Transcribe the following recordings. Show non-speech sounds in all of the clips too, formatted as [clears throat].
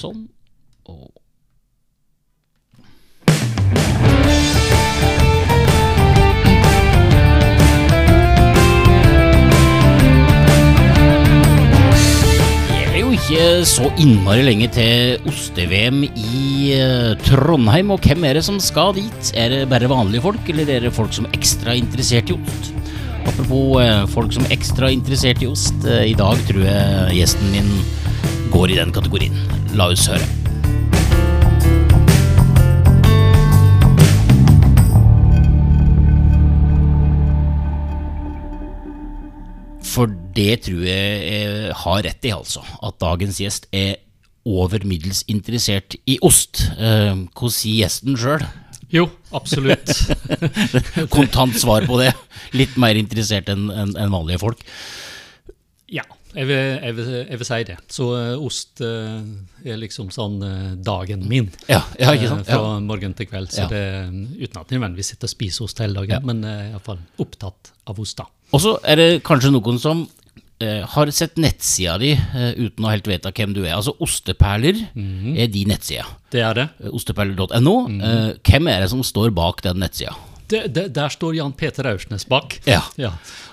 Sånn. Og ikke så innmari lenge til oste-VM i eh, Trondheim, og hvem er det som skal dit? Er det bare vanlige folk, eller er det folk som er ekstra interessert i ost? Apropos eh, folk som er ekstra interessert i ost, eh, i dag tror jeg gjesten min går i den kategorien. La oss høre. For det tror jeg jeg har rett i, altså. At dagens gjest er over middels interessert i ost. Eh, Hva sier gjesten sjøl? Jo, absolutt. [laughs] Kontant svar på det. Litt mer interessert enn en, enn vanlige folk. ja, jeg vil, jeg, vil, jeg vil si det. Så uh, ost uh, er liksom sånn uh, dagen min. Ja, ja ikke sant? Fra Ja. morgen til kveld. Så Ja. det, uten at jeg nødvendigvis sitter og spiser ost hele dagen, men uh, iallfall opptatt av ost. da. Og så er det kanskje noen som har sett nettsida di uten å helt vite hvem du er. Altså Osteperler er de nettsida. Det er det. Osteperler.no. Eh, hvem er det som står bak den nettsida? Det, det der står Jan Peter Aursnes bak. Ja.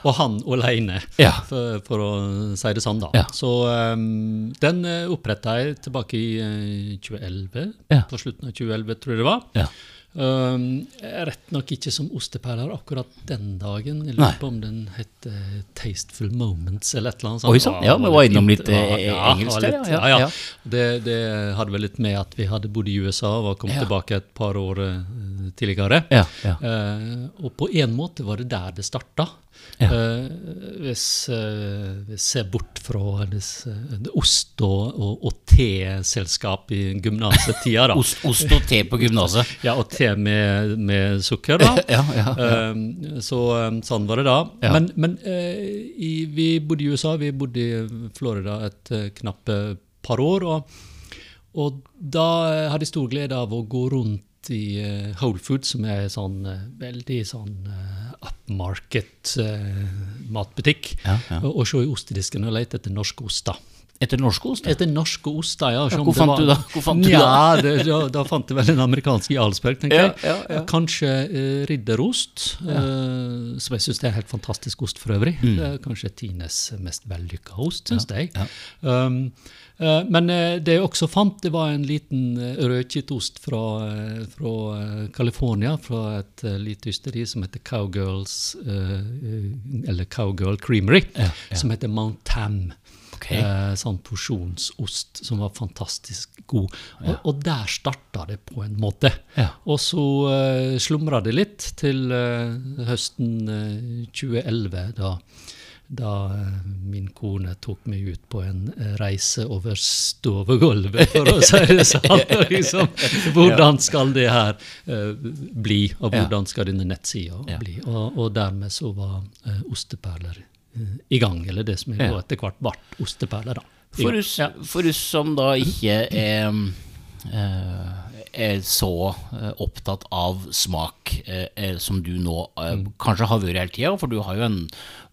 Og han alene, Ja. for, for å si det sånn. da. Ja. Så um, den uh, oppretta jeg tilbake i eh, 2011. Ja. På slutten av 2011, tror jeg det var. Um, rett nok ikke som osteperler akkurat den dagen. Jeg lurer på om den het uh, Tasteful Moments eller et eller annet sånt. Oi sann, ja, vi var innom litt, eh, Ja, engelsk der, ja, ja, ja. Det, det hadde vel litt med at vi hadde bodd i USA og var kommet tilbake et par år uh, tidligere. Ja, ja. Og på en måte var det der det starta. Ja. Uh, hvis uh, vi ser bort fra disse, eh, ost- og, og, og teselskap i gymnasetida, da. [laughs] Ost, ost og te på gymnaset. Ja, og te med, med sukker, da. [laughs] Ja, ja. Eh, så eh, sånn var det da. Men, men eh, i, vi bodde i USA, vi bodde i Florida et uh, knappe par år. Og, og da eh, hadde jeg stor glede av å gå rundt i eh, Whole Foods, som er sånn eh, veldig sånn uh, upmarket eh, matbutikk, Ja, ja. og, og se i ostedisken og lete etter norske oster. Etter norskost? Etter norske oster, ja. ja hvor fant var- du da? Hvor fant du ja, det, da? Da fant jeg vel en amerikansk Jarlsberg, tenker Ja, jeg. ja, ja. Kanskje eh, ridderost, eh, som jeg syns er helt fantastisk ost for øvrig. Mm. kanskje Tines mest vellykka ost, syns jeg. Um, uh, men uh, det jeg også fant, det var en liten uh, rødkittost fra, eh, fra eh, California, fra et lite ysteri som heter Cowgirls, eh, eh, eller Cowgirl Creamery, som heter Mount Tam. Ok. Eh, sånn porsjonsost som var fantastisk god. Og, og der starta det på en måte. Ja. Og så eh, slumra det litt til eh, høsten eh, 2011, da, da eh, min kone tok meg ut på en eh, reise over stovegulvet, for å [laughs] si det sånn. [laughs] liksom, hvordan skal det her eh, bli, og hvordan skal denne nettsida Ja. bli? Og, og dermed så var osteperler i gang, eller det som Ja. etter hvert ble osteperler. For oss, Ja. for oss som da ikke er, eh, er så eh, opptatt av smak eh, eh, som du nå eh, Mm. kanskje har vært hele tida, for du har jo, en,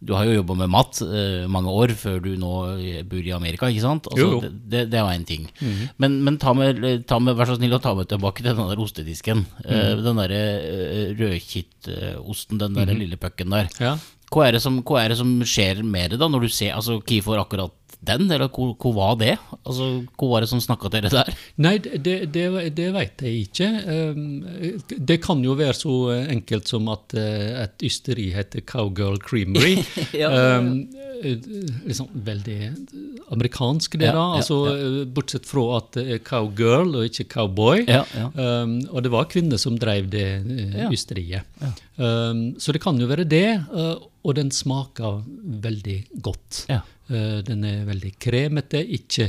du har jo jobba med mat eh, mange år før du nå eh, bor i Amerika, ikke sant? Altså, Jo, Mm. jo. Det, det, var én ting. Men, men ta med, ta med, vær så snill å ta med tilbake til den der ostedisken. Eh, Mm. den derre rødkittosten, den der Mm-hmm. lille pucken der. Ja. Hva er, som, hva er det som skjer med det da, når du ser altså, hvorfor akkurat den, eller hvor, hvor var det? Altså, Hva var det som snakka til dere der? Nei, det, det, det, vet jeg ikke. Um, Det kan jo være så enkelt som at eh, et ysteri heter Cowgirl Creamery. [laughs] Ja, ja, ja. Um, eh, liksom veldig amerikansk, det da. altså, eh, Bortsett fra at det er cowgirl og ikke cowboy. Um, og det var kvinner som drev det uh, Ja. ysteriet. Um, så det kan jo være det, Uh, og den smaker veldig godt. Ja. Eh, den er veldig kremete, ikke,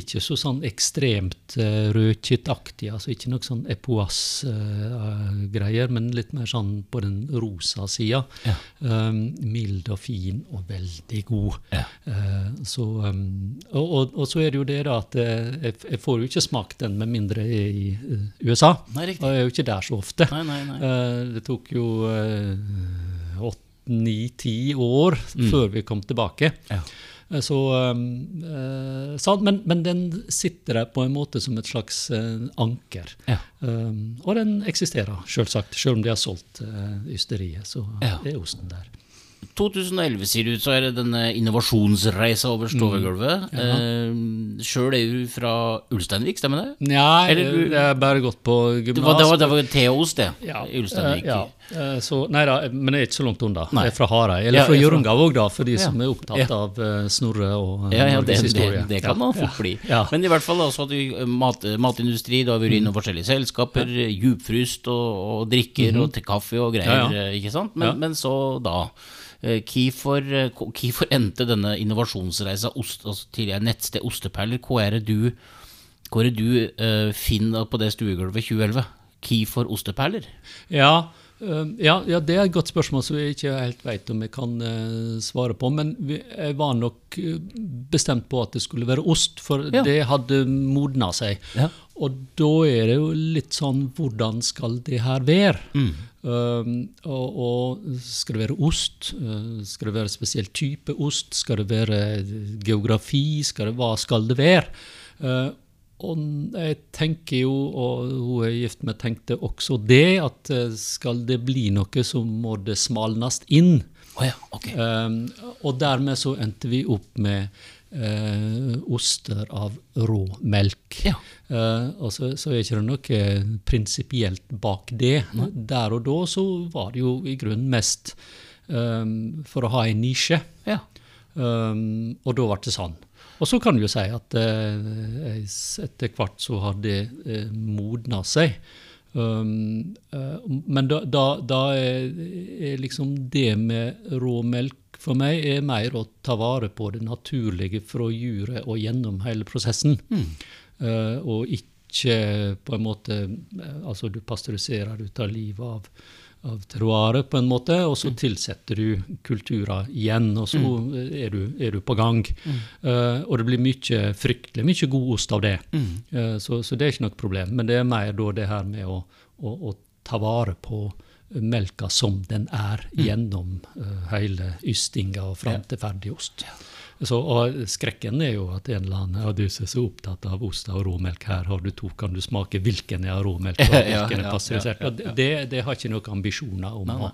ikke så sånn ekstremt uh, rødkittaktig, altså ikke noe sånn epoas-greier, men litt mer sånn på den rosa sida. Ja. Um, mild og fin og veldig god. Ja. Uh, så, um, og, og, og så er det jo det da at eh, jeg, jeg får jo ikke smakt den med mindre jeg er i eh, USA. Nei. Og jeg er jo ikke der så ofte. Nei, nei. Eh, det tok jo eh, åtte, ni, ti år Mm. før vi kom tilbake. Ja. Eh, Så, sant? men, men den sitter der på en måte som et slags anker. Ja. Og den eksisterer, sjølsagt. Selv om de har solgt ysteriet, så er osten der. 2011 sier du ut, så er det denne innovasjonsreisa over stovegulvet. Mm. Ja. Eh, Sjøl er du fra Ulsteinvik, stemmer det? Nei, Eller du- jeg har bare gått på Det var, det var, gymnas. det var Theos, det. Ja, Ulsteinvik. eh, ja. Eh, Så, nei da, men jeg er ikke så langt unna. Jeg er fra Hareid. Eller Ja, fra Hjørungav òg, da, for de som er opptatt av eh, Snorre og Ja, ja, det, Norges det, historie. det kan man fort bli. Mm. Men i hvert fall altså, mat, matindustri, da har vi vært innom forskjellige selskaper, djupfryst og, og drikker og til kaffe og greier, ikke sant? Men, men så da Hvorfor eh, hvorfor endte denne innovasjonsreisa ost, altså, til et nettsted Osteperler? Hva er det du, er det du eh, finner på det stuegulvet 2011? Hvorfor osteperler? Ja, eh, ja, ja, det er et godt spørsmål som jeg ikke helt vet om jeg kan uh, svare på. Men vi, jeg var nok eh, bestemt på at det skulle være ost, for Ja. det hadde modna seg. Ja. Og da er det jo litt sånn Hvordan skal det her være? Mm. Um, og, og skal det være ost? Uh, skal det være spesiell type ost? Skal det være geografi? Skal det, hva skal det være? Uh, og jeg tenker jo, og hun er gift med, tenkte også det, at skal det bli noe, så må det smalnes inn. Oh ja, okay. Um, og dermed så endte vi opp med eh, oster av rå melk. Ja. Eh, og så, så er ikke det noe prinsipielt bak det. Der og da så var det jo i grunnen mest um, for å ha en nisje. Ja. Um, og da ble det sånn. Og så kan du jo si at eh, etter hvert så har det eh, modna seg. Um, eh, men da, da, da er, er liksom det med råmelk for meg er mer å ta vare på det naturlige fra juret og gjennom hele prosessen. Eh, og ikke på en måte eh, Altså, du pasteuriserer, du tar livet av av terroiret, på en måte, og så tilsetter du kulturer igjen, og så er, du, er du på gang. Uh, og det blir mye, fryktelig mye god ost av det, Uh, så, så det er ikke noe problem. Men det er mer da det her med å, å, å ta vare på melka som den er, gjennom uh, hele ystinga og fram til ferdig ost. Så, og skrekken er jo at en eller annen av du som er så opptatt av ost og råmelk, her har du to, kan du smake hvilken er råmelk og [laughs] Ja, hvilken er ja, pasteurisert. ja, ja, det- Det, har ikke noen ambisjoner om å,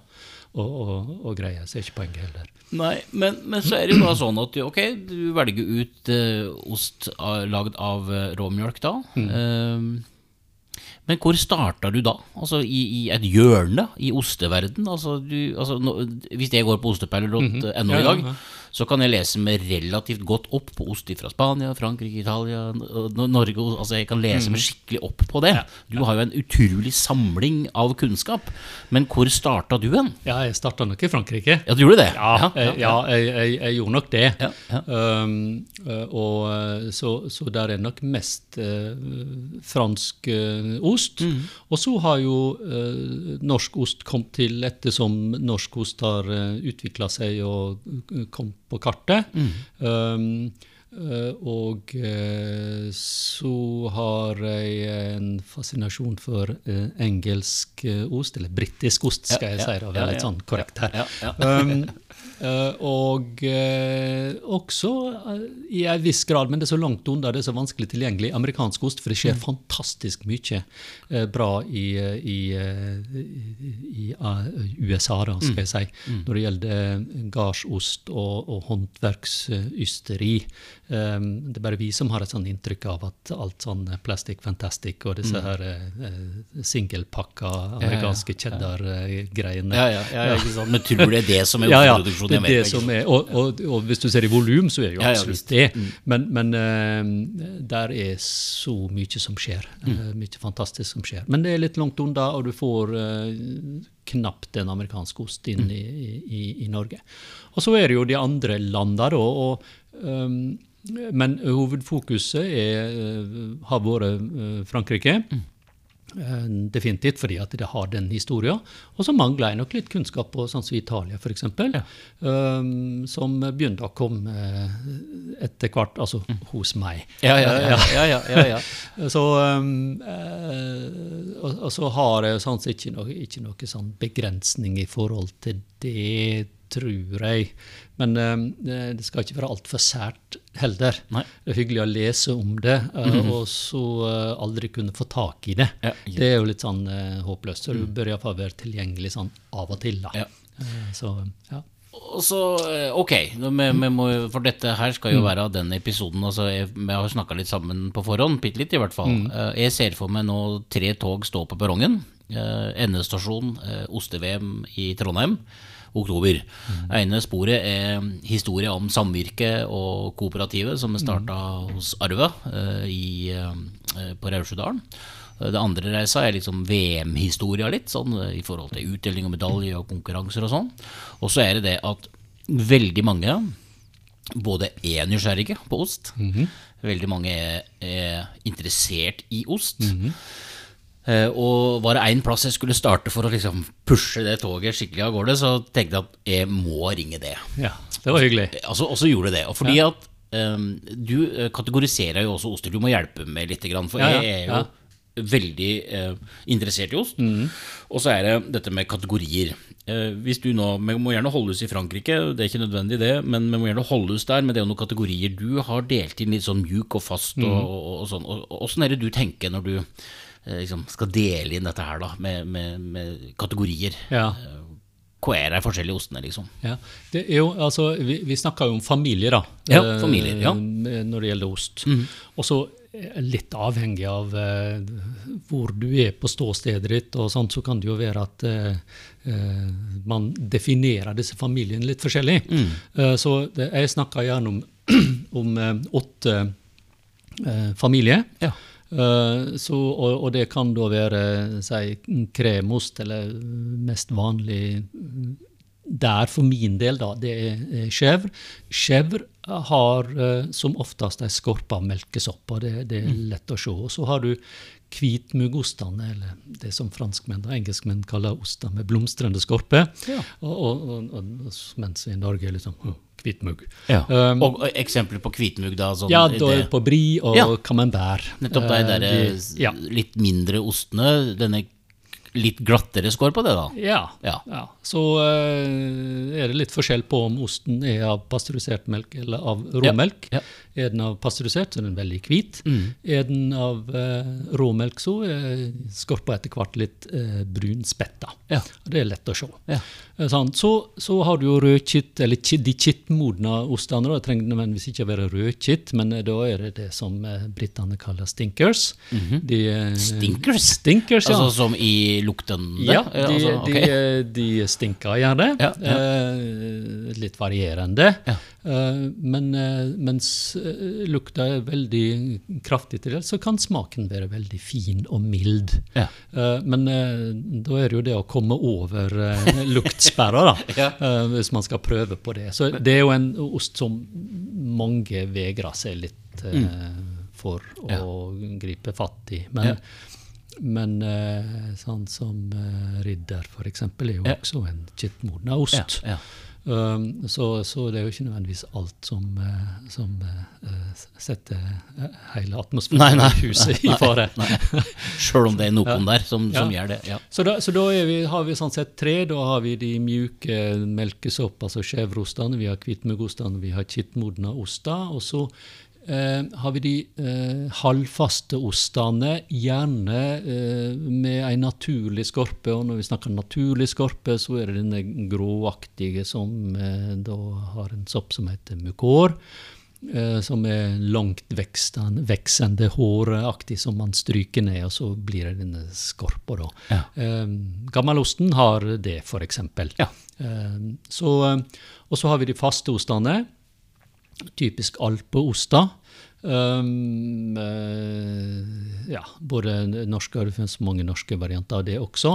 å, å, å greie, så er ikke poenget heller. Nei, men, men så er det jo da sånn at ok, du velger ut uh, ost laget lagd av uh, råmjølk da. Eh, men hvor starta du da? Altså i, i et hjørne i osteverden? Altså, du, altså, nå, hvis jeg går på ostepeiler.no mm -hmm. i dag. Så kan jeg lese meg relativt godt opp på ost fra Spania, Frankrike, Italia, Norge Altså jeg kan lese meg skikkelig opp på det. Du har jo en utrolig samling av kunnskap. Men hvor starta du hen? Ja, jeg starta nok i Frankrike. Ja, du gjorde det? Ja, jeg, ja jeg, jeg, jeg gjorde nok det. Ja, ja. Um, eh, og eh, så, så der er nok mest uh, fransk uh, ost. Mm. Og så har jo uh, norsk ost kommet til ettersom norsk ost har uh, utvikla seg og uh, kom på kartet. Mm. Um, og eh, så har jeg en fascinasjon for eh, engelsk ost, eller britisk ost, skal jeg si, Det være litt sånn korrekt her. Um, og eh, også eh, i en viss grad, men det er så langt unna, det er så vanskelig tilgjengelig, amerikansk ost, for det Mm. skjer fantastisk mye eh, bra i, eh, i, eh, i, i eh, USA, da, Mm. skal jeg si, når det gjelder gardsost og, og håndverksysteri. Det er bare vi som har et sånt inntrykk av at alt sånn plastic fantastic og disse her eh, singelpakka amerikanske cheddar-greiene Ja, ja, ja, ja, ja? Men tror du det er det som er [laughs] ja, ja, det i er Amerika? det som er, og, og, og hvis du ser i volum, så er det jo absolutt. Mm. det. Men, men uh, der er så mye som skjer. Mm. eh, mye fantastisk som skjer. Men det er litt langt unna, og du får uh, knapt en amerikansk ost inn i, i, i Norge. Og så er det jo de andre landa, da. og um, men hovedfokuset er, har vært Frankrike. Eh, Definitivt fordi at det har den historien. Og så mangler jeg nok litt kunnskap på sånn som Italia, f.eks. Um, som begynte å komme eh, etter hvert, altså hos meg. Ja, ja, ja. ja, ja, ja, ja. [laughs] Så, um, eh, og, og så har jeg sånn ikke noe, ikke noe sånn begrensning i forhold til det, tror jeg. Men eh, det skal ikke være altfor sært heller. Nei. Det er hyggelig å lese om det, eh, og så eh, aldri kunne få tak i det. Ja, ja. det er jo litt sånn eh, håpløst. Så du bør iallfall være tilgjengelig sånn av og til. da. Ja. Eh, så, ja. Så, eh, ok, vi, vi må, for dette her skal jo være den episoden altså jeg, Vi har snakka litt sammen på forhånd, bitte litt i hvert fall. Mm. Jeg ser for meg nå tre tog stå på perrongen. Endestasjon oste-VM i Trondheim. Oktober. ene sporet er historie om samvirket og kooperativet som starta hos Arve eh, i, eh, på Raudsjødalen. Eh, Det andre reisa er liksom VM-historia litt, sånn i forhold til utdeling og medalje og konkurranser og sånn. Og så er det det at veldig mange både er nysgjerrige på ost, veldig mange er, er interessert i ost. Eh, og var det én plass jeg skulle starte for å liksom pushe det toget skikkelig av gårde, så tenkte jeg at jeg må ringe det. ja, det var hyggelig. Altså, og så gjorde jeg det. Og fordi at um, du eh, kategoriserer jo også oster. Du må hjelpe med litt, for Ja, ja, jeg er jo ja. Mm. veldig uh, interessert i ost. Og så er det dette med kategorier. Uh, hvis du nå, Vi må gjerne holde oss i Frankrike, det er ikke nødvendig det, men vi må gjerne holde oss der. Men det er jo noen kategorier du har delt inn litt sånn mjuk og fast. Mm. og, og, og sånn. Og, og Åssen er det du tenker når du eh, liksom skal dele inn dette her da, med, med, med kategorier? Ja. Hva er de forskjellige ostene, liksom? Ja, det jo, altså, Vi, vi snakker jo om familier, da. Ja, eh, familier, ja. Når det gjelder ost. Og så litt avhengig av eh, hvor du er på ståstedet ditt, og sånt, så kan det jo være at eh, eh, man definerer disse familiene litt forskjellig. Eh, så det, jeg snakker gjerne om, [clears throat] om eh, åtte eh, familier. Ja. Eh, så, og, og det kan da være si, kremost, eller mest vanlig mm, der for min del, da, det er eh, chèvre. Chèvre har eh, som oftest ei skorpe av melkesopp, og det, det er lett å se. Og så har du hvitmuggostene, eller det som franskmenn og engelskmenn kaller oster med blomstrende skorpe. Ja. Og, og, og, og, mens i Norge er liksom oh, hvitmugg. Ja. Um, og eksempler på hvitmugg, da? Sånn, ja, da det, på brie og Ja. camembert. nettopp de Eh, der de- ja. litt mindre ostene. Denne litt glattere skår på det, da? Ja. Ja. ja. Så uh, er det litt forskjell på om osten er av pasteurisert melk eller av råmelk. Ja. Er den av pasteurisert, så er den veldig hvit. Mm. Er den av eh, råmelk, så er skorpa etter hvert litt eh, brunspetta. Ja. Det er lett å se. Ja. Eh, sant? Så, så har du jo rødkitt, eller de kittmodne ostene. Det trenger nødvendigvis ikke å være rødkitt, men eh, da er det det som eh, britene kaller stinkers. Mm -hmm. de, Stinkers? Stinkers, ja. Altså som i luktende? Ja, Eh, de, altså, okay. de, de stinker gjerne. Ja, ja. Eh, litt varierende. Ja. Eh, men eh, mens eh, lukta er veldig kraftig til det, så kan smaken være veldig fin og mild. Ja. Men da er det jo det å komme over luktsperra, da, [laughs] Ja. hvis man skal prøve på det. Så det er jo en ost som mange vegrer seg litt mm. for å. Ja. gripe fatt i. Men, men sånn som Ridder, eksempel, er jo også en kittmodna ost. Ja, ja. Um, så, så det er jo ikke nødvendigvis alt som, eh, som uh, setter eh, hele atmosfæren Nei, nei, i huset i [laughs] fare. Sjøl om det er noen der som, som Ja. gjør det. Ja. Så da, så da vi, har vi sånn sett tre. Da har vi de mjuke melkesopp, altså skjevrostene, vi har hvitmuggostene, vi har kittmodna oster. Og så har vi de eh, halvfaste ostene, gjerne eh, med ei naturlig skorpe. Og når vi snakker naturlig skorpe, så er det denne gråaktige som eh, da har en sopp som heter mukor. Eh, som er langt vekstende, veksende, håraktig, som man stryker ned, og så blir det denne skorpa. da. Ja. Eh, gammelosten har det, f.eks. Ja. Eh, så, eh, og så har vi de faste ostene. Typisk alpeoster. Um, uh, ja, både norske det finnes mange norske varianter av det også.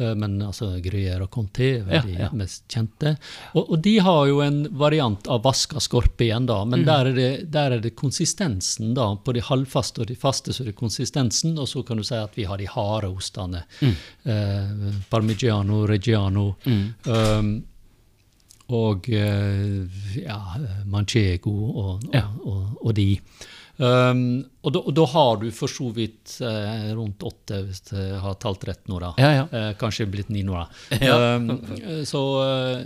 uh, men altså Gruyère og Conté er de Ja, ja. mest kjente. Og, og de har jo en variant av vaska skorpe igjen, da, Mm. men der, er det, der er det konsistensen. da, På de halvfaste og de faste så er det konsistensen, og så kan du si at vi har de harde ostene. Mm. Uh, parmigiano, reggiano. Um, og eh, ja, manchego og, og, og, og de. Um, og, da, og da har du for så vidt eh, rundt åtte, hvis jeg har talt rett nå. da. Ja, ja. Eh, kanskje blitt ni nå, da. [laughs] Ja. Um, så uh,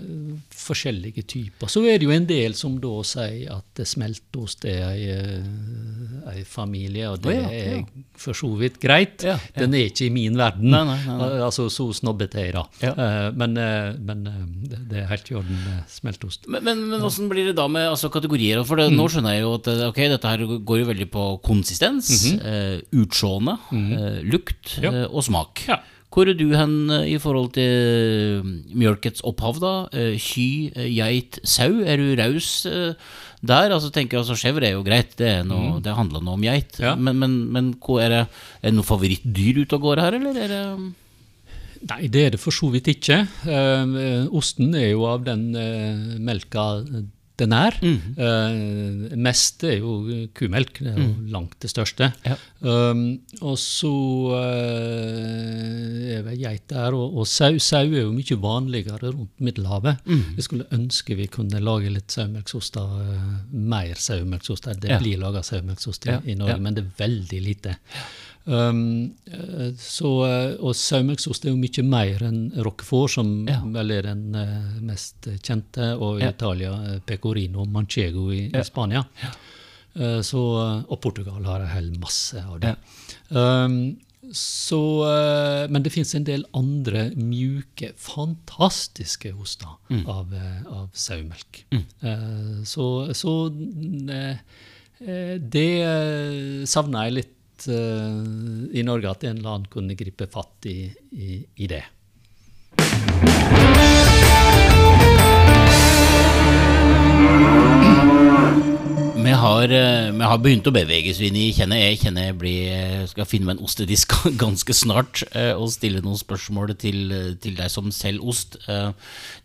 forskjellige typer. Så er det jo en del som da sier at smeltost er ei, eh, ei familie, og det oh, er for så vidt greit. Den er ikke i min verden. Nei, nei, nei. Altså, så snobbete er jeg, da. Ja. Eh, men uh, men det, er helt i orden med smeltost. Men, men, men hvordan blir det da med altså, kategorier? For det, Mm. nå skjønner jeg jo at okay, ok, dette her går jo veldig på konsistens, eh, utseende, eh, lukt Mhm. Ja. eh, og smak. Ja. Hvor er du hen i forhold til mjølkets opphav, da? Ky, geit, sau? Er du raus der? Altså tenker jeg, altså Chèvre er jo greit, det, noe, det handler nå om geit. Ja. Men, men, men er, det, er det noe favorittdyr ute og går her, eller er det Nei, det er det for så vidt ikke. Osten er jo av den eh, melka den er. Mm. Eh, mest er jo kumelk, det er jo langt det største. Ja. Um, og så eh, er vel geit der, og, og sau. Sau er jo mye vanligere rundt Middelhavet. Mm. Jeg skulle ønske vi kunne lage litt saumelksost, av eh, mer saumelksost. Det Ja. blir laga saumelksost i, Ja, i Norge, ja. men det er veldig lite. Um, så, eh, og saumelksost er jo mye mer enn roquefort, som Ja. vel er den eh, mest kjente, og i Ja. Italia pecorino manchego i, Ja. i Spania. Uh, så, og Portugal har en hel masse av det. Um, så, uh, men det fins en del andre mjuke, fantastiske oster av, eh, av sauemelk. Uh, så så det savner jeg litt eh, i Norge, at en eller annen kunne gripe fatt i, i, i det. Vi har, eh, vi har begynt å bevege oss inn i kjenner jeg, kjenner jeg blir, skal finne meg en ostedisk [laughs] ganske snart eh, og stille noen spørsmål til, til deg som selger ost.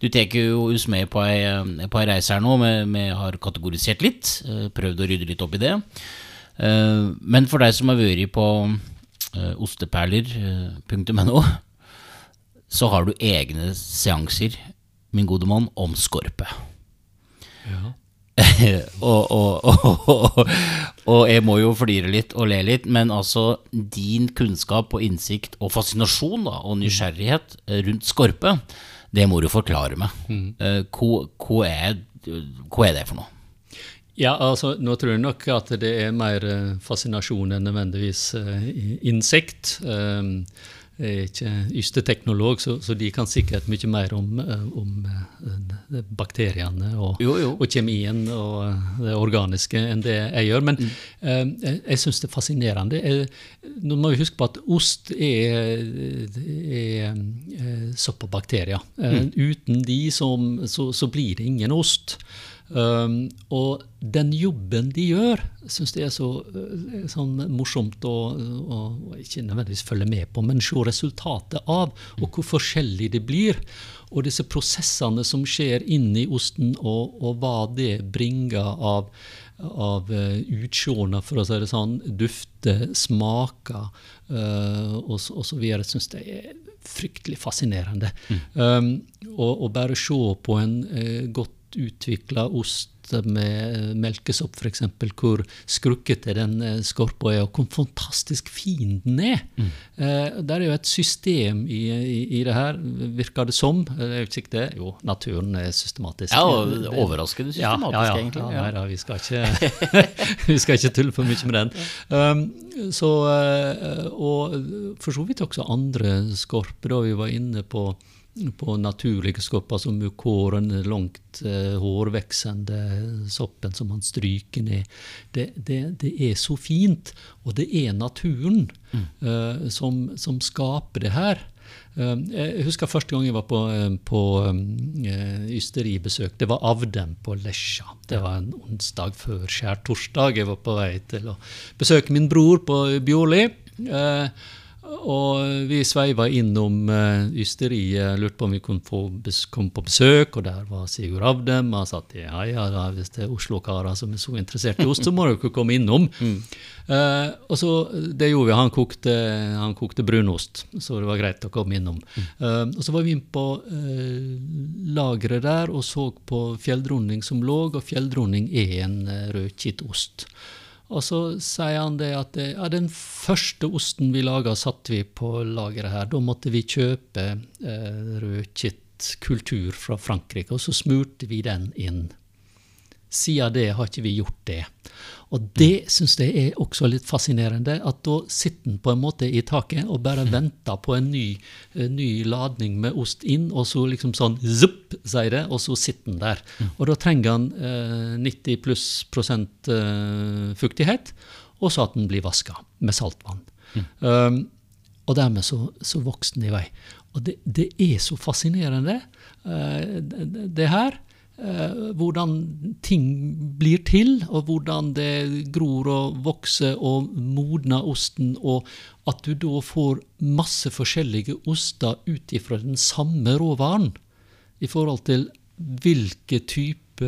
Du tar jo oss med på ei, på ei reise her nå. Vi, vi har kategorisert litt, prøvd å rydde litt opp i det. Eh, Men for deg som har vært på eh, osteperler.no, så har du egne seanser, min gode mann, om skorpe. Ja. [laughs] og, og, og, og, jeg må jo flire litt og le litt, men altså din kunnskap og innsikt og fascinasjon da, og nysgjerrighet eh, rundt skorpe, det må du forklare meg. Mm. Hva, hva, er, hva er det for noe? Ja, altså, nå tror jeg nok at det er mer eh, fascinasjon enn nødvendigvis eh, innsikt. Um, jeg er ikke ysteteknolog, så, så de kan sikkert mye mer om, eh, om bakteriene og, Jo, jo. og kjemien og det organiske enn det jeg gjør. Men eh, jeg, jeg syns det er fascinerende. Jeg, nå må vi huske på at ost er, er er sopp og bakterier. Eh, Uten de som, så, så blir det ingen ost. Um, og den jobben de gjør, syns jeg er så eh, sånn morsomt å, å, å ikke nødvendigvis følge med på, men se resultatet av, og hvor forskjellig det blir. Og disse prosessene som skjer inni osten, og, og hva det bringer av, av uh, utseende, for å si det sånn, dufter, smaker uh, og, så- og så videre, syns jeg er fryktelig fascinerende. Um, og, og bare se på en godt utvikla ost med melkesopp, f.eks., hvor skrukkete den eh, skorpa er, og hvor fantastisk fin den er. Mm. det er jo et system i, i, i det her, virker det som. Eh, Det er jo ikke det. Jo, naturen er systematisk. Ja, overraskende systematisk, ja, ja. egentlig. Ja, Ja. nei da, vi skal, ikke, [laughs] vi skal ikke tulle for mye med den. Um, så, eh, og for så vidt også andre skorper. Da vi var inne på, på naturlige skopper som mukåren, langt eh, hårveksende soppen som man stryker ned. Det, det, det er så fint, og det er naturen eh, som, som skaper det her. Um, Jeg husker første gang jeg var på, um, på eh, ysteribesøk. Det var Avdem på Lesja. Det var en onsdag før skjærtorsdag. Jeg var på vei til å besøke min bror på Bjorli. Eh, og vi sveiva innom uh, ysteriet, lurte på om vi kunne få komme på besøk, og der var Sigurd Avdem. Han sa at ja, ja, hvis det er Oslo-karer som er så interessert i ost, så må dere komme innom. [laughs] Eh, og så, Det gjorde vi. Han kokte, han kokte brunost, så det var greit å komme innom. Eh, og Så var vi inne på uh, lageret der og så på fjelldronning som lå, og fjelldronning er en uh, rødkittost. Og så sier han det at ja, den første osten vi laga, satte vi på lageret her. Da måtte vi kjøpe eh, rødkitt kultur fra Frankrike, og så smurte vi den inn. Siden det har ikke vi gjort det. Og det syns jeg er også litt fascinerende, at da sitter en på en måte i taket og bare venter på en ny, en ny ladning med ost inn, og så liksom sånn zupp, sier det, og så sitter den der. Og da trenger han eh, 90 pluss prosent eh, fuktighet, og så at den blir vaska med saltvann. Um, og dermed så, så vokser den i vei. Og det, det er så fascinerende, eh, det, det her. Eh, hvordan ting blir til, og hvordan det gror og vokser og modner osten, og at du da får masse forskjellige oster ut ifra den samme råvaren, i forhold til hvilke type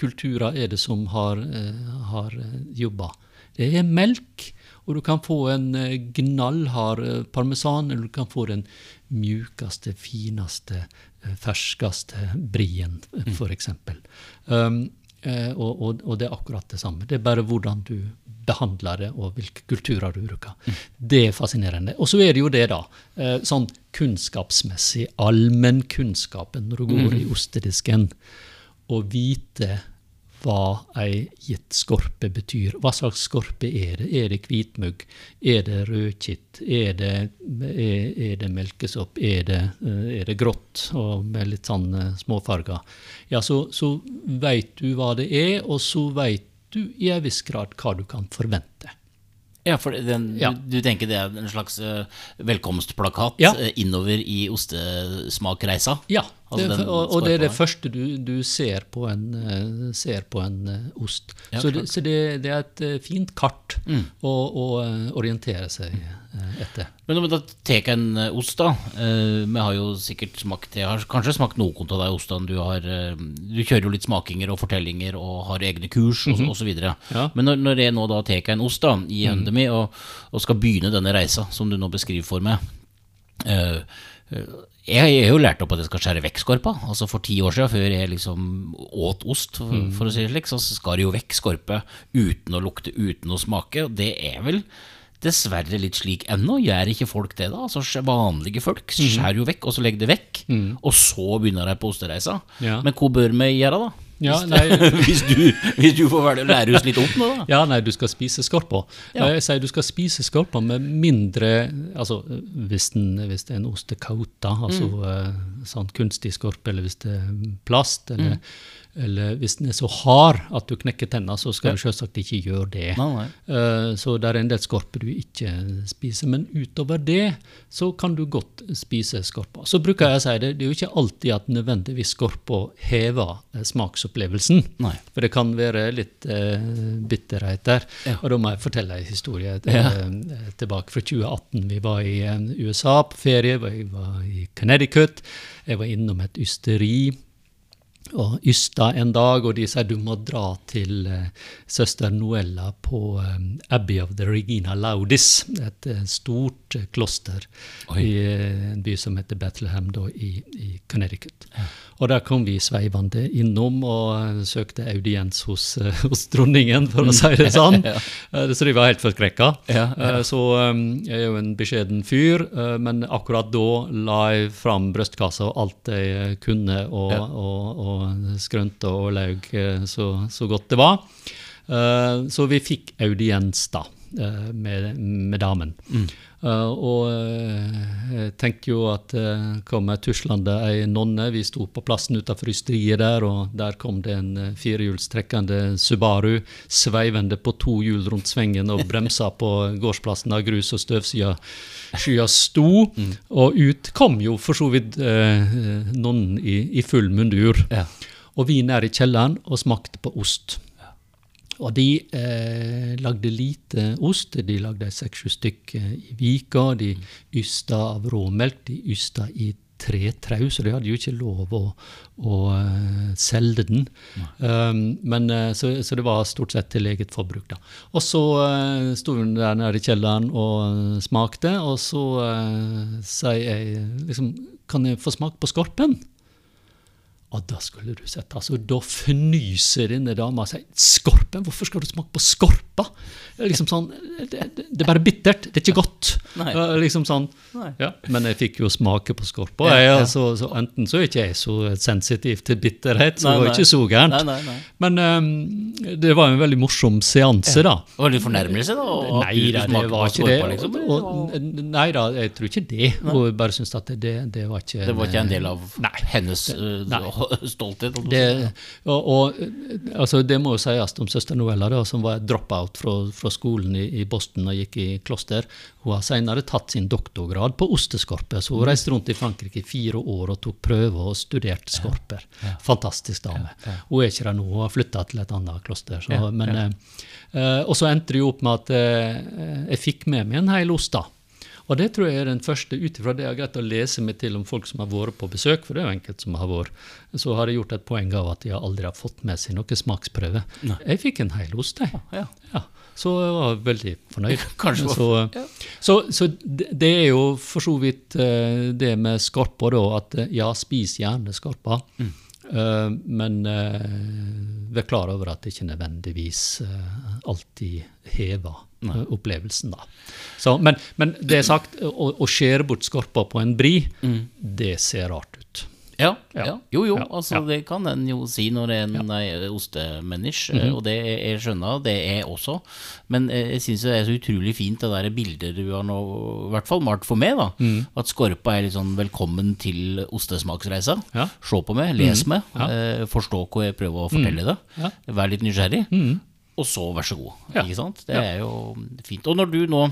kulturer er det som har, eh, har jobba. Det er melk, og du kan få en eh, gnallhard eh, parmesan, eller du kan få den mjukeste, fineste, eh, ferskeste brien, f.eks. Um, og, og, og, det er akkurat det samme. Det er bare hvordan du behandler det, og hvilke kulturer du bruker. Det er fascinerende. Og så er det jo det, da, sånn kunnskapsmessig, allmennkunnskapen når du går i ostedisken, å vite hva ei gitt skorpe betyr. Hva slags skorpe er det? Er det hvitmugg? Er det rødkitt? Er det, er, er det melkesopp? Er det, er det, grått og med litt sånn småfarger? Ja, så, så veit du hva det er, og så veit du i en viss grad hva du kan forvente. Ja, for den, ja. Du, du, tenker det er en slags uh, velkomstplakat ja. innover i ostesmakreisa? Ja, altså det, og, og, det er det første du, du ser på en, uh, ser på en ost. Ja, så, det, så det, det, er et fint kart mm. å, å orientere seg etter. Men om da tar en ost, da. Vi har jo sikkert smakt Jeg har kanskje smakt noen av de ostene du har Du kjører jo litt smakinger og fortellinger og har egne kurs mm -hmm. osv. Ja. Men når, når jeg nå da tar en ost da, i mm mi og, og, skal begynne denne reisa som du nå beskriver for meg. Uh, jeg har jo lært opp at jeg skal skjære vekk skorpa. Altså For ti år siden, før jeg liksom åt ost, for, mm. for å si det slik, så skar jeg jo vekk skorpe uten å lukte, uten å smake. Og det er vel dessverre litt slik ennå. Gjør ikke folk det, da? Altså Vanlige folk mm. skjærer jo vekk, og så legger det vekk. Mm. Og så begynner de på ostereisa. Ja. Men hva bør vi gjøre, da? Ja, [laughs] hvis, du, hvis, du, får lære oss litt opp nå, da. Ja, nei, du skal spise skorpa. Ja. Jeg sier du skal spise skorpa med mindre Altså hvis, den, hvis det er en ostekauta, altså mm. uh, sånn kunstig skorpe, eller hvis det er plast, eller mm eller hvis den er så hard at du knekker tenna, så skal ja. du selvsagt ikke gjøre det. Nei, nei. Uh, så det er en del skorper du ikke spiser. Men utover det så kan du godt spise skorper. Så bruker jeg å si det, det er jo ikke alltid at nødvendigvis skorpa hever uh, smaksopplevelsen. Nei. For det kan være litt uh, bitterhet der. Ja. Og da må jeg fortelle en historie ja. tilbake fra 2018. Vi var i USA på ferie, vi var i Connecticut. Jeg var innom et ysteri og Ysta en dag, og de sier du må dra til uh, søster Noella på um, Abbey of the Regina Laudis, et uh, stort uh, kloster Oi. i en by som heter Bethlehem da, i, i Connecticut. Ja. Og der kom vi sveivende innom og søkte audiens hos, [laughs] hos dronningen, for å si det [laughs] sånn. ja. Så de var helt forskrekka. Ja, så um, jeg er jo en beskjeden fyr, men akkurat da la jeg fram brystkassa og alt jeg kunne. og, og, og skrønte og laug eh, så, så, godt det var. Så vi fikk audiens da, med, med, damen. Mm. Uh, og jeg tenker jo at det kom tuslende ei nonne. Vi sto på plassen utenfor ysteriet der, og der kom det en firehjulstrekkende Subaru sveivende på to hjul rundt svengen og bremsa på gårdsplassen av grus og støvskya skya sto. Mm. Og ut kom jo for så vidt nonnen i, i full mundur. Ja. Og vi nær i kjelleren og smakte på ost. Og de eh, lagde lite ost. De lagde seks-sju stykker i Vika. De ysta av råmelk. De ysta i tre trau, så de hadde jo ikke lov å, å uh, selge den. Um, men, uh, så, så, det var stort sett til eget forbruk. da. Og så uh, sto hun der nede i kjelleren og smakte, og så uh, sier jeg liksom Kan jeg få smake på skorpen? Og da skulle du sett, altså, Da fnyser denne dama og sier 'Skorpen? Hvorfor skal du smake på skorpa?' Liksom sånn, det, det, det er bare bittert, det er ikke godt. Nei. Liksom sånn, Nei. ja, Men jeg fikk jo smake på skorpa. Ja, ja. altså, så enten så er ikke jeg så sensitiv til bitterhet, så Nei, det var nei. ikke så gærent. Nei, nei, nei. Men um, det var en veldig morsom seanse, da. Det var litt fornærmelse, da? og Nei da, det var ikke det. Liksom, Og, og, nei da, jeg tror ikke det. Og jeg bare syns at det, det var ikke det var ikke en del av Nei. hennes uh, Nei. [laughs] stolthet? det, og, og, altså, det må jo sies om søster Noella, da, som var drop-out fra, fra skolen i, i Boston og gikk i kloster. Hun har senere tatt sin doktorgrad på osteskorpe, så hun reiste rundt i Frankrike i fire år og tok prøver og studerte skorper. Fantastisk dame. Hun er ikke der nå, hun har flytta til et annet kloster. Så, Ja, men, eh, eh, og så endte det jo opp med at eh, jeg fikk med meg en hel ost. da. Og det tror jeg er den første, ut ifra det jeg har greid å lese meg til om folk som har vært på besøk, for det er jo enkelt som har vært, så har jeg gjort et poeng av at de aldri har fått med seg noen smaksprøve. Jeg fikk en hel ost, jeg. Ja. Ja, så jeg var veldig fornøyd. [laughs] Kanskje så, ja. så, så det det er jo for så vidt eh, det med skorpa, da, at eh, ja, spis gjerne skorpa. Mm. Uh, men uh, vær klar over at det ikke nødvendigvis uh, alltid hever eh, opplevelsen, da. Så, men, men det er sagt, å, å skjære bort skorpa på en bri, det ser rart ut. Ja, Ja. Jo, jo, Ja, altså ja. det kan en jo si når en er ostemennisk, mm -hmm. og det jeg skjønner, det er også. Men eh, jeg syns det er så utrolig fint det der bildet du har nå, i hvert fall malt for meg, da. Mm. At Skorpa er litt sånn velkommen til ostesmaksreisa. Se på meg, les meg, Ja. Mhm. eh, forstå hva jeg prøver å fortelle deg. Vær litt nysgjerrig. Og så vær så god. Ja. Ikke sant? Det er jo fint. Og når du nå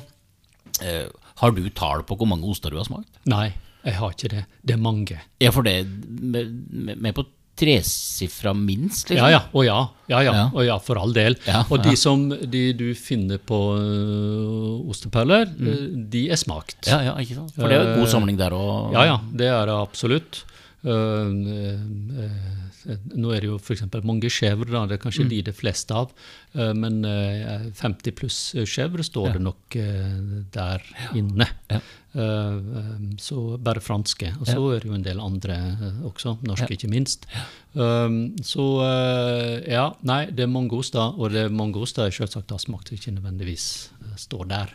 eh, Har du tall på hvor mange oster du har smakt? Nei, jeg har ikke det. Det er mange. Ja, for det med, med, på tresifra minst, liksom? Ja, ja. Og ja. Ja, ja. Å ja, for all del. Ja, og de som de du finner på øh, osteperler, mm. de er smakt. Ja, ja, ikke sant? For det er jo en god samling der òg. Ja, ja, det er det absolutt. Uh, uh, uh, nå er det jo f.eks. mange skjevre, det er kanskje de det fleste av. Men uh, 50 pluss skjevre står det nok der inne. Ja. Så bare franske. Og så er det jo en del andre også, norske ikke minst. Så ja, nei, det er mange oster, og det er mange oster jeg selvsagt har smakt ikke nødvendigvis står der.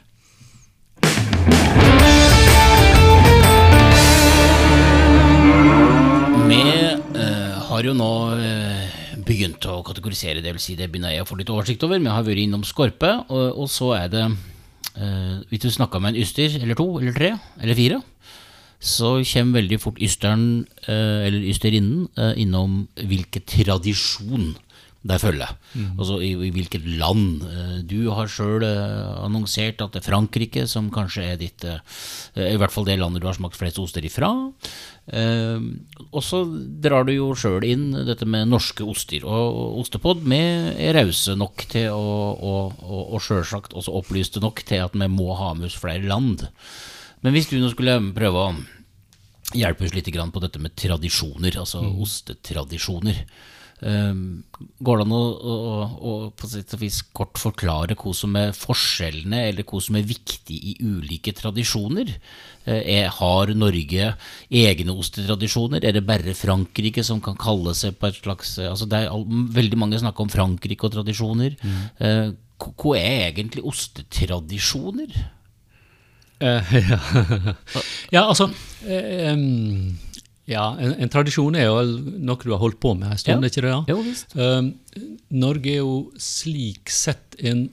Vi eh, har jo nå eh, begynt å kategorisere, det vil si det begynner jeg å få litt oversikt over. Vi har vært innom skorpe, og, og så er det eh, Hvis du snakker med en yster eller to eller tre eller fire, så kommer veldig fort ysteren eh, eller ysterinnen eh, innom hvilken tradisjon de følger. Altså i, i hvilket land. Eh, Du har sjøl annonsert at det er Frankrike som kanskje er ditt eh, I hvert fall det landet du har smakt flest oster ifra. Eh, og så drar du jo sjøl inn dette med norske oster. Og Ostepod vi er rause nok til å, og, og, og sjølsagt også opplyste nok til at vi må ha med oss flere land. Men hvis du nå skulle prøve å hjelpe oss litt på dette med tradisjoner, altså ostetradisjoner. Um, går det an å, å, å på sett og vis kort forklare hva som er forskjellene, eller hva som er viktig i ulike tradisjoner? Eh, Er, har Norge egne ostetradisjoner? Er det bare Frankrike som kan kalle seg på et slags altså det er Veldig mange snakker om Frankrike og tradisjoner. Mm. hva- hva er egentlig ostetradisjoner? Uh, [laughs] ja. ja, altså eh, em, Ja, en, en tradisjon er jo noe du har holdt på med en stund, Ja. ikke det? da? Jo visst. Um, Norge er jo slik sett en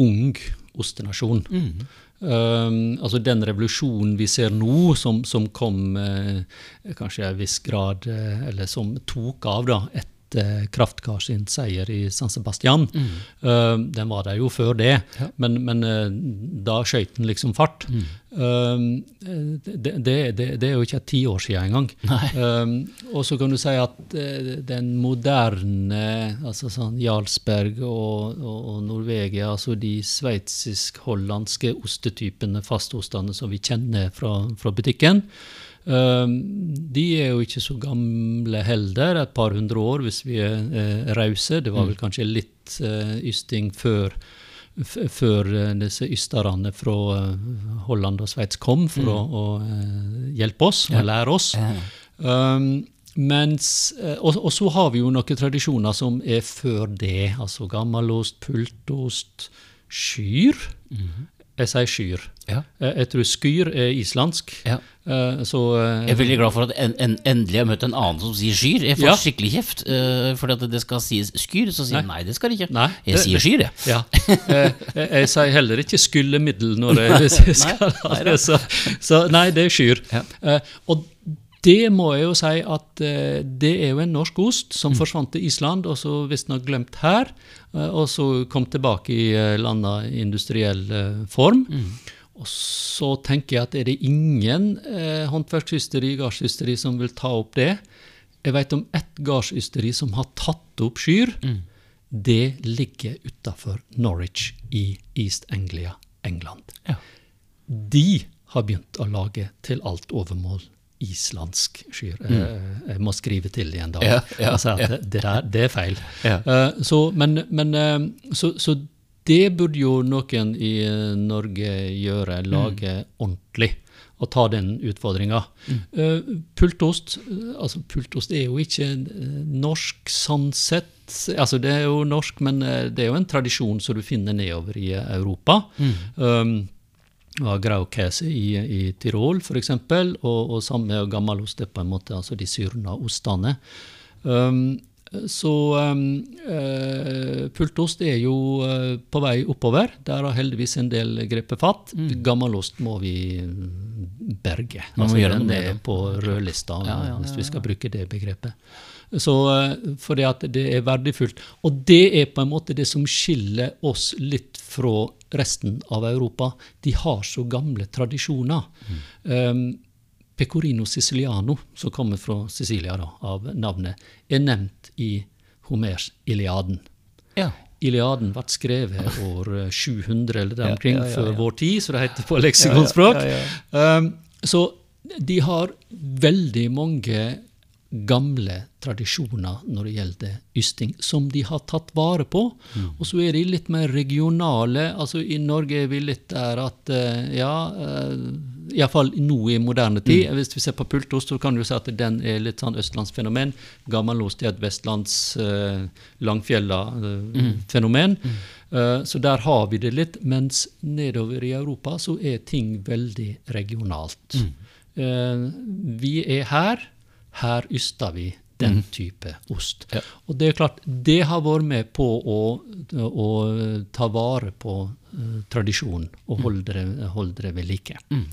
ung ostenasjon. Um, altså Den revolusjonen vi ser nå, som, som kom eh, kanskje i en viss grad eh, Eller som tok av da etter Kraftkar sin seier i San Sebastian. Um, den var der jo før det, men, men uh, da skøyt den liksom fart. Um, det, det, det, det er jo ikke ti år siden engang. Og så kan du si at eh, den moderne altså sånn Jarlsberg og, og, og Norvegia, altså de sveitsisk-hollandske ostetypene, fastostene som vi kjenner fra, fra butikken, de er jo ikke så gamle heller, et par hundre år hvis vi er eh, rause. Det var vel kanskje litt eh, ysting før før eh, disse ysterne fra Holland og Sveits kom for å, å eh, hjelpe oss og lære oss. Um, mens, og, og så har vi jo noen tradisjoner som er før det. Altså gammelost, pultost, skyr. Jeg sier skyr. Ja. Eh, Jeg tror skyr er islandsk. Ja. Eh, Så eh, Jeg er veldig glad for at en, en, endelig har møtt en annen som sier skyr. Jeg får Ja. skikkelig kjeft. Fordi at det skal sies skyr, så sier jeg nei, det skal det ikke. Nei, jeg det- sier skyr, jeg. [laughs] Ja. Eh, Jeg, jeg sier heller ikke skyllemiddel når jeg, [laughs] jeg skal ha [laughs] det. Så, så nei, det er skyr. Eh, Og det må jeg jo si at eh, det er jo en norsk ost som Mm. forsvant til Island, og så visstnok glemt her, eh, og så kom tilbake i eh, landa industriell eh, form. Mm. Og så tenker jeg at er det ingen eh, håndverksysteri, gardsysteri, som vil ta opp det. Jeg vet om ett gardsysteri som har tatt opp skyr. Mm. Det ligger utafor Norwich i East Anglia, England. Ja. De har begynt å lage til alt overmål islandsk skyr. Mm. Jeg må skrive til igjen da. Ja, ja, og si at ja. det, det, der, det er feil. Eh, så, men, men, uh, så, så det burde jo noen i eh, Norge gjøre, lage ordentlig. Og ta den utfordringa. Eh, pultost eh, altså pultost er jo ikke norsk sånn sett. Altså Det er jo norsk, men det er jo en tradisjon som du finner nedover i Europa. Europa. Um, var Graukäse i, i Tirol, f.eks., og, og samme gammelost er på en måte altså de syrna ostene. Um, så eh, pultost er jo eh, på vei oppover. Der har heldigvis en del grepet fatt. Gammelost må vi mm, berge. Man Altså, den er det. på rødlista, Ja, ja, hvis ja, vi skal bruke det begrepet. Så eh, fordi at det er verdifullt. Og det er på en måte det som skiller oss litt fra resten av Europa. De har så gamle tradisjoner. Um, Pecorino siciliano, som kommer fra Sicilia da, av navnet, er nevnt i Homers Iliaden. Ja. Iliaden ble skrevet år eh, 700 eller der omkring ja, ja, før vår tid, så det heter på leksikonspråk. Um, så de har veldig mange gamle tradisjoner når det gjelder ysting, som de har tatt vare på. Mm. Og så er de litt mer regionale. altså I Norge er vi litt der at eh, ja uh, Iallfall nå i moderne tid. Mm. Hvis vi ser på pultost, så kan du si at den er litt sånn østlandsfenomen. Gammelost er et vestlands uh, langfjella-fenomen. Mm. uh, så der har vi det litt. Mens nedover i Europa så er ting veldig regionalt. Mm. Eh, vi er her. Her yster vi den type ost. Ja. Og det er klart, det har vært med på å, å ta vare på uh, tradisjonen og holde det, holde det ved like. Mm.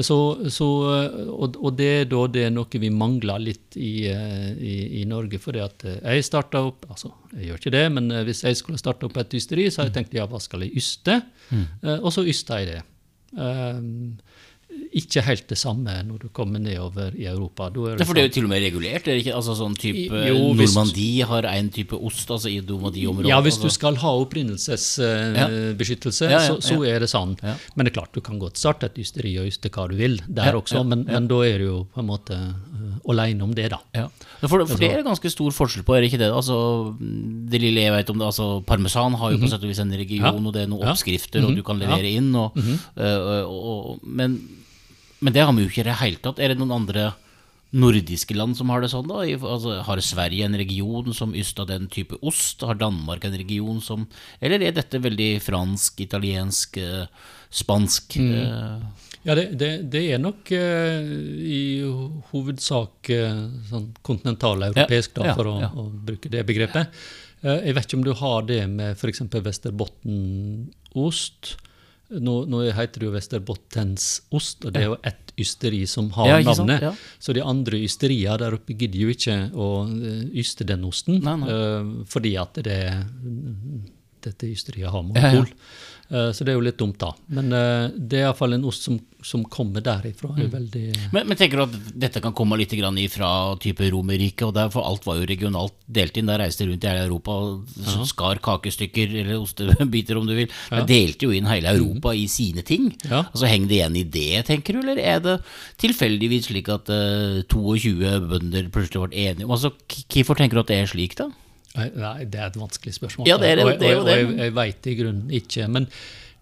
Så, så, eh, og, og det er da det er noe vi mangler litt i, i, i Norge. fordi at eh, jeg starta opp altså jeg gjør ikke det, men hvis jeg skulle starte opp et ysteri, så har jeg tenkt ja, hva skal jeg yste? Eh, Og så ysta jeg det. Um, ikke helt det samme når du kommer nedover i Europa. Er Ja, det for det er jo sånn- til og med regulert. Er det ikke? Altså sånn type Jo, Normandie har en type ost, altså i Normandie-området. Ja, hvis du altså. skal ha opprinnelsesbeskyttelse, Ja, ja, så, så ja. er det sånn. Ja. Men det er klart, du kan godt starte et ysteri og yste hva du vil der Ja, også, ja, men, ja. men da er du jo på en måte uh, aleine om det, da. Ja. Ja, For, for det er det ganske stor forskjell på, er det ikke det? Altså, det lille jeg vet om det, altså Parmesan har jo på sett og vis en region, Mhm. Ja. og det er noen Ja. oppskrifter, og du kan levere Ja. inn, og, øh, og, og, men, men det har vi jo ikke i det hele tatt. Er det noen andre nordiske land som har det sånn, da? Altså, har Sverige en region som yster den type ost? Har Danmark en region som Eller er dette veldig fransk, italiensk, øh, spansk? Mm. øh? Ja, det, det, det er nok eh, i hovedsak uh, sånn kontinentaleuropeisk, da, Ja, ja, for å, ja. å bruke det begrepet. Eh, jeg vet ikke om du har det med f.eks. Västerbottenost. Nå, nå heter det jo Västerbottensost, og det er jo ett ysteri som har Ja, navnet. Ja. Så de andre ysteriene der oppe gidder jo ikke å eh, yste den osten, Nei, nei. eh, fordi at det, dette ysteriet har Ja, ja. Eh, Så det er jo litt dumt, da. Men eh, det er iallfall en ost som, som kommer derifra. Mm. veldig... Men, men tenker du at dette kan komme litt grann ifra type Romerriket? og der, For alt var jo regionalt delt inn. Der reiste rundt i hele Europa og ja. skar kakestykker, eller ostebiter om du vil. De delte jo inn hele Europa i sine ting. Altså Henger det igjen i det, tenker du, eller er det tilfeldigvis slik at uh, 22 bønder plutselig ble enige altså, Hvorfor tenker du at det er slik, da? Nei, det er et vanskelig spørsmål. Ja, det er det, er jo det, og jeg, jeg veit i grunnen ikke. Men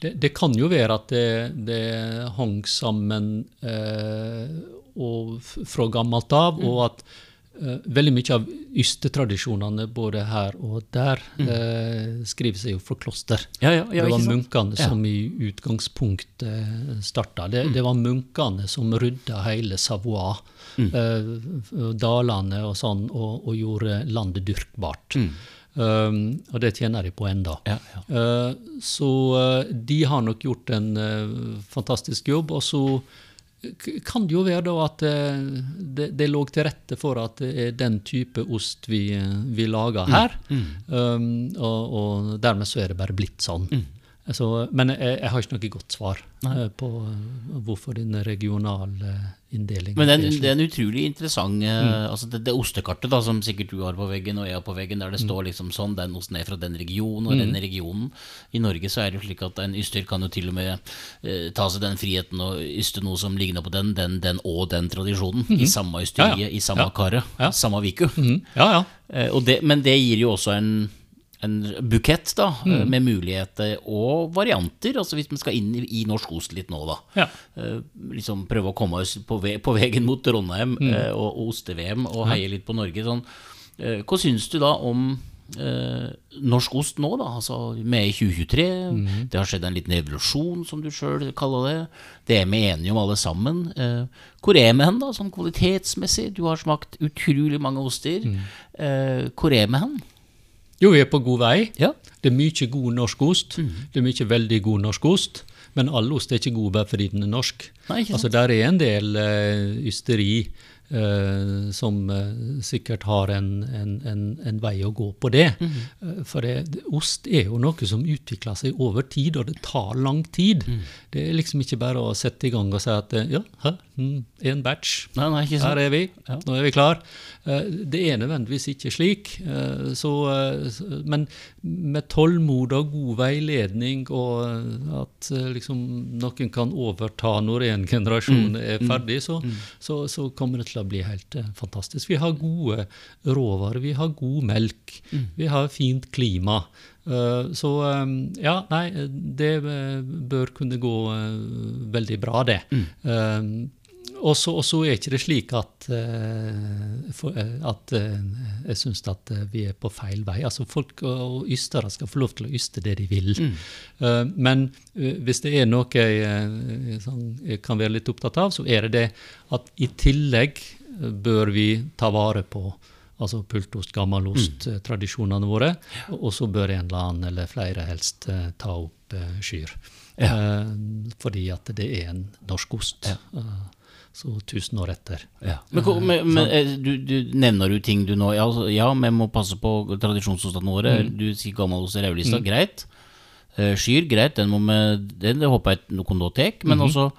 det, det kan jo være at det, det hang sammen eh, og, fra gammelt av, Mm. og at eh, veldig mye av ystetradisjonene både her og der eh, skriver seg jo fra kloster. Ja, ja, ja, det var munkene som i utgangspunktet starta. Det, det var munkene som rydda hele Savoie, eh, dalene og sånn, og, og gjorde landet dyrkbart. Um, og det tjener de på enda. Ja, ja. Uh, så uh, de har nok gjort en uh, fantastisk jobb. Og så kan det jo være da at eh, det, det lå til rette for at det er den type ost vi, eh, vi lager her. Um, og, og dermed så er det bare blitt sånn. Så, men jeg, jeg har ikke noe godt svar Nei. på eh, hvorfor den regionale inndelingen Men det er, en- det er en utrolig interessant mm. altså det, det ostekartet da, som sikkert du har på veggen og jeg har på veggen, der det står liksom sånn, den osten er fra den regionen og den regionen. I Norge så er det slik at en yster kan jo til og med eh, ta seg den friheten og yste noe som ligner på den, den, den og den tradisjonen. I samme ysteriet, Ja, ja. i samme Ja. karet, Ja. samme viku. Mhm. Ja, ja. Eh, det, men det gir jo også en, en bukett da, Mm. eh, med muligheter og varianter. Altså hvis vi skal inn i, i norsk ost litt nå, da. Ja. Eh, liksom prøve å komme oss på, ve på veien mot Trondheim Mm. eh, og, og oste-VM og heie litt på Norge. Sånn. Eh, hva syns du da om eh, norsk ost nå, da? Altså, vi er i 2023. Mm. Det har skjedd en liten evolusjon, som du sjøl kaller det. Det er vi enige om alle sammen. Hvor er vi hen, da, sånn kvalitetsmessig? Du har smakt utrolig mange oster. Mm. Eh, hvor er vi hen? Jo, vi er på god vei. Ja. Det er mye god norsk ost. Mm. Det er mye veldig god norsk ost. Men all ost er ikke god bare fordi den er norsk. Nei, ikke sant? Altså, Der er en del eh, ysteri som eh, sikkert har en, en, en, en vei å gå på det. Mm. Eh, for det, ost er jo noe som utvikler seg over tid, og det tar lang tid. Mm. Det er liksom ikke bare å sette i gang og si at eh, ja, hæ, mm, en batch. Nei, nei, ikke? Her er vi, nå er vi klar. Eh, Det er nødvendigvis ikke slik. eh, Så, eh, men med tålmod og god veiledning, og eh, at eh, liksom noen kan overta når en generasjon er ferdig, så, så, så kommer det til å bli helt eh, fantastisk. Vi har gode råvarer, vi har god melk, vi har fint klima. Eh, Så eh, ja, nei, det eh, bør kunne gå veldig bra, det. Eh, og så er ikke det slik at, uh, for, uh, at uh, jeg syns at vi er på feil vei. Altså Folk og ystere skal få lov til å yste det de vil. Eh, men hvis det er noe jeg, sånn, jeg kan være litt opptatt av, så er det det at i tillegg bør vi ta vare på altså pultost, gammelost, mm. tradisjonene våre. Og så bør en eller annen eller flere helst ta opp skyr. Eh, fordi at det er en norsk ost. Eh, så tusen år etter. Ja. Men, men, men eh, du, du nevner jo ting du nå Ja, vi ja vi må passe på tradisjonsostene våre. Du sier gammelost Raulista, mm. Greit. Eh, Skyr, greit. Den, må med, den det håper jeg noen nå tar. Men også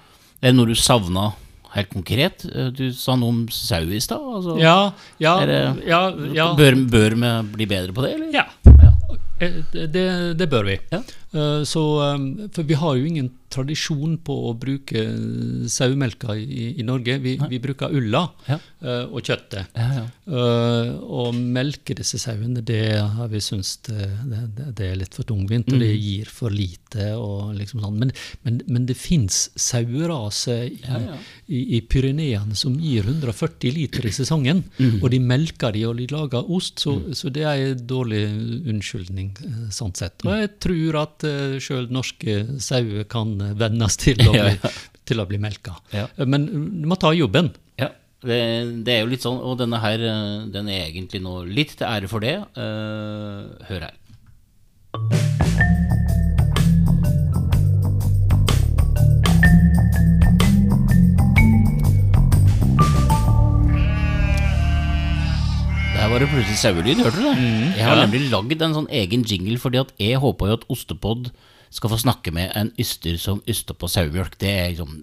er det noe du savna helt konkret? Eh, Du sa noe om sau i stad. Altså, Ja, ja, det- ja, ja, Bør, bør vi bli bedre på det, eller? ja. Det, det bør vi. Ja. Eh, Så, eh, for vi har jo ingen tradisjon på å bruke eh, sauemelka i, i Norge. Vi, vi bruker ulla Ja. eh, og kjøttet. Ja, ja. Å melke disse sauene, det har vi syntes det, det, det er litt for tungvint, og det gir for lite. og liksom sånn. Men, men, men det fins saueraser i, Ja, i, i Pyreneene som gir 140 liter i sesongen, og de melker de og de lager ost, så, så det er en dårlig unnskyldning sånn sett. Og jeg tror at uh, sjøl norske sauer kan eh, vennes til å [laughs] bli, ja. til å bli melka. Eh, Men du må ta jobben. Ja, det, det er jo litt sånn, og denne her, eh, den er egentlig nå litt til ære for det. Uh, hør her. Der var det plutselig sauelyd, hørte du det? jeg har ja. nemlig lagd en sånn egen jingle, fordi at jeg håpa jo at Ostepod skal få snakke med en yster som yster på sauemjølk. Liksom,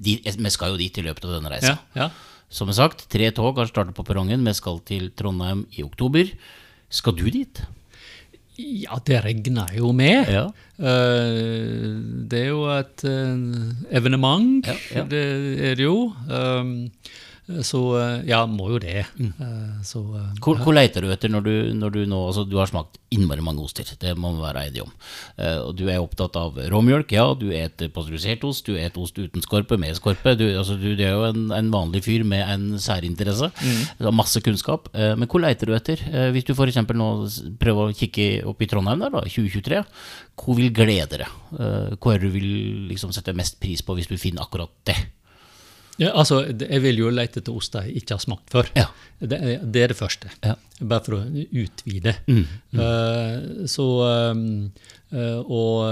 Vi skal jo dit i løpet av denne reisa. Ja, ja. Som sagt, tre tog har startet på perrongen. Vi skal til Trondheim i oktober. Skal du dit? Ja, det regner jo med. Ja. Eh, det er jo et eh, evenement, det er det jo. Um, Så eh, ja, må jo det. Mm. Så eh, Hvor, hvor leter du etter når du, når du nå altså Du har smakt innmari mange oster, det må vi være enige om. Eh, og du er opptatt av råmjølk, ja. Du et pasteurisert ost, du et ost uten skorpe, med skorpe. Du, altså, du, du er jo en, en vanlig fyr med en særinteresse. Du har masse kunnskap. Eh, men hvor leter du etter? Eh, hvis du f.eks. nå prøver å kikke opp i Trondheim, der, da, 2023, hvor vil glede deg? Eh, Hvor er du vil liksom sette mest pris på hvis du finner akkurat det? Ja, altså, jeg vil jo lete etter ost jeg ikke har smakt før. Ja. Det, det er det første. Ja. Bare for å utvide. Mm, Eh, så um, uh, Og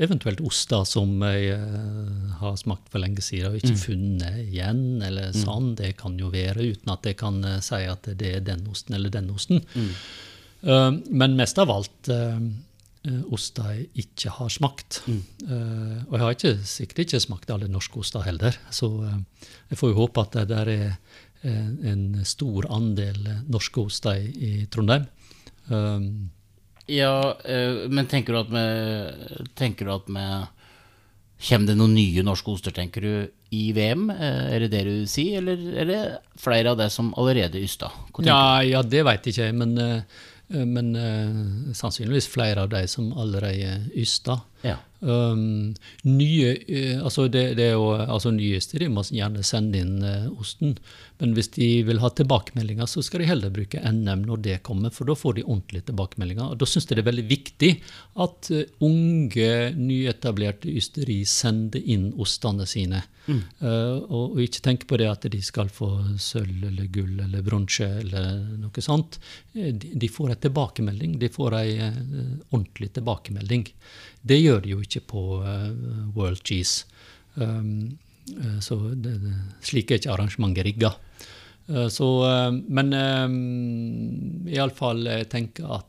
eventuelt oster som jeg uh, har smakt for lenge siden og Mm. ikke funnet igjen, eller sånn. Det kan jo være, uten at jeg kan si at det er den osten eller den osten. Mm. Men mest av alt oster jeg ikke har smakt. Eh, og jeg har ikke, sikkert ikke smakt alle norske oster heller, så uh, jeg får jo håpe at det der er en, en stor andel eh, norske oster i, i Trondheim. Um, Ja, uh, men tenker du at med Tenker du at med Kommer det noen nye norske oster, tenker du, i VM? Eh, Er det det du sier, eller er det flere av det som allerede? Hva tenker ja, ja, det veit ikke jeg, men, eh, eh, men eh, sannsynligvis flere av de som allerede yster. Ja. Um, nye, eh, altså det, det er jo, altså Nyeste de må gjerne sende inn uh, osten, men hvis de vil ha tilbakemeldinger, så skal de heller bruke NM når det kommer, for da får de ordentlige tilbakemeldinger. Og Da syns jeg det er veldig viktig at uh, unge, nyetablerte ysteri sender inn ostene sine. Eh, og, og ikke tenk på det at de skal få sølv eller gull eller bronse eller noe sånt. De, de får en tilbakemelding. De får en ordentlig tilbakemelding. Det gjør de jo ikke på eh, World Cheese. Um, eh, så det, det, slik er ikke arrangementet rigga. Eh, så, men iallfall jeg tenker at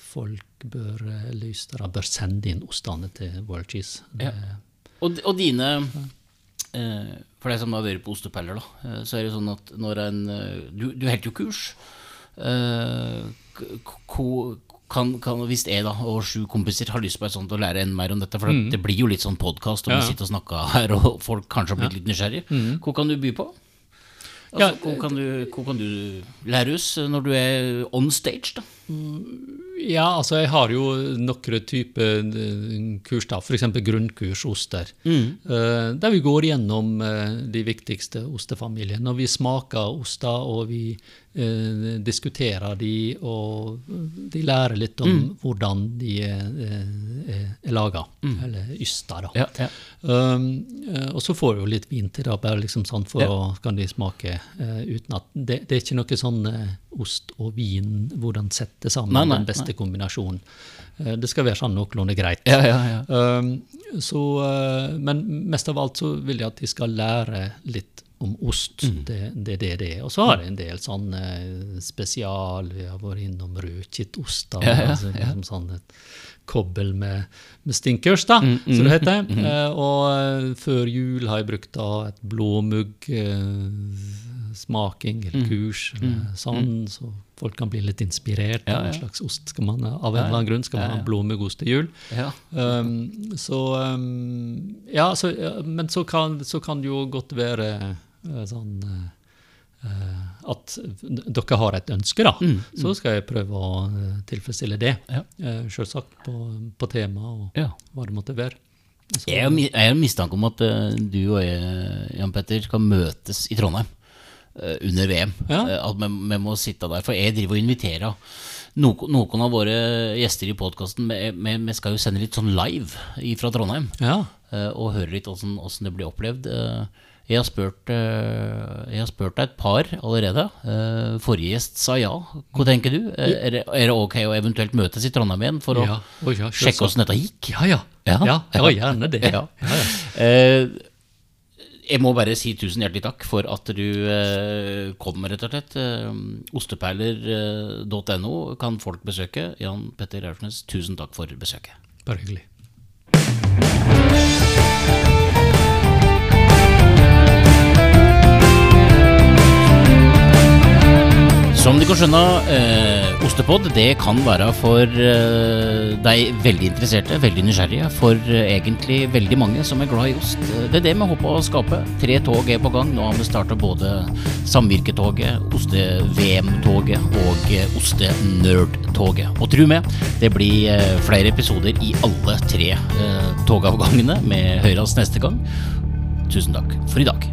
folk bør, lystere, bør sende inn ostene til World Cheese. Ja. Og, og dine For deg som har vært på ostepeller, da, så er det sånn at når en Du, du holder jo kurs. Ko- kan, kan, hvis jeg da, og sju kompiser har lyst på et sånt å lære enda mer om dette, for det blir jo litt sånn podkast, og Ja, vi sitter og snakker her, og folk kanskje har blitt litt nysgjerrig. Hva kan du by på? Altså, Ja, hva, kan du, hva kan du lære oss når du er on stage, da? Ja, altså jeg har jo noen typer eh, kurs, da, f.eks. grunnkurs oster. Mm. Der vi går gjennom eh, de viktigste ostefamiliene. Og vi smaker oster og vi eh, diskuterer de, og de lærer litt om hvordan de er, er, er laga, eller ysta, da. Ja, ja. Um, eh, og så får du jo litt vin til det, bare liksom sånn for å kan de smake uh, uten at det, det er ikke noe sånn uh, ost og vin, hvordan sette sammen Nei, nei, den beste kombinasjonen. Eh, det skal være sånn noenlunde greit. Ja, ja, ja. Um, så, eh, men mest av alt så vil jeg at de skal lære litt om ost. Mm. Det, det det det er. Og så har jeg en del sånne eh, spesial. Vi har vært innom rødkittoster. Ja, ja, altså, liksom sånn et kobbel med, med stinkers, da, Mm, som det heter. Mm, og eh, før jul har jeg brukt da et blåmugg smaking Mm. eller kurs eller sånn, så folk kan bli litt inspirert. Ja. Hva slags ost skal man ha? Av en eller annen grunn skal man ha blåmuggost til jul. ja. Um, så um, Ja, så, men så kan, så kan det jo godt være uh, sånn eh, at dere har et ønske, da. Så skal jeg prøve å tilfredsstille det. Ja. Uh, Selvsagt på, på tema og ja. hva det måtte være. Så, Jeg har mistanke om at du og jeg, Jan Petter, skal møtes i Trondheim under VM. Ja. Eh, at vi, må sitte der. For jeg driver og inviterer noen, noen av våre gjester i podkasten. Vi, skal jo sende litt sånn live fra Trondheim. ja. eh, og høre litt åssen det blir opplevd. Eh, Jeg har spurt, eh, jeg har spurt deg et par allerede. Eh, Forrige gjest sa ja. Hva tenker du? Eh, Er det, er det ok å eventuelt møtes i Trondheim igjen for å ja. Ja, sjekke åssen dette gikk? Ja, ja. Ja. Ja, ja, gjerne det. [laughs] Ja. Eh, jeg må bare si tusen hjertelig takk for at du eh, kom, rett og slett. Ostepeiler.no Osteperler.no kan folk besøke. Jan Petter Aursnes, tusen takk for besøket. Bare hyggelig. Som du kan skjønne, eh, ostepod det kan være for eh, deg veldig interesserte, veldig nysgjerrige, for eh, egentlig veldig mange som er glad i ost. Det er det vi håper å skape. Tre tog er på gang. Nå har vi starta både Samvirketoget, Oste-VM-toget og eh, Ostenerdtoget. Og tro meg, det blir eh, flere episoder i alle tre eh, togavgangene. med Høyras neste gang. Tusen takk for i dag.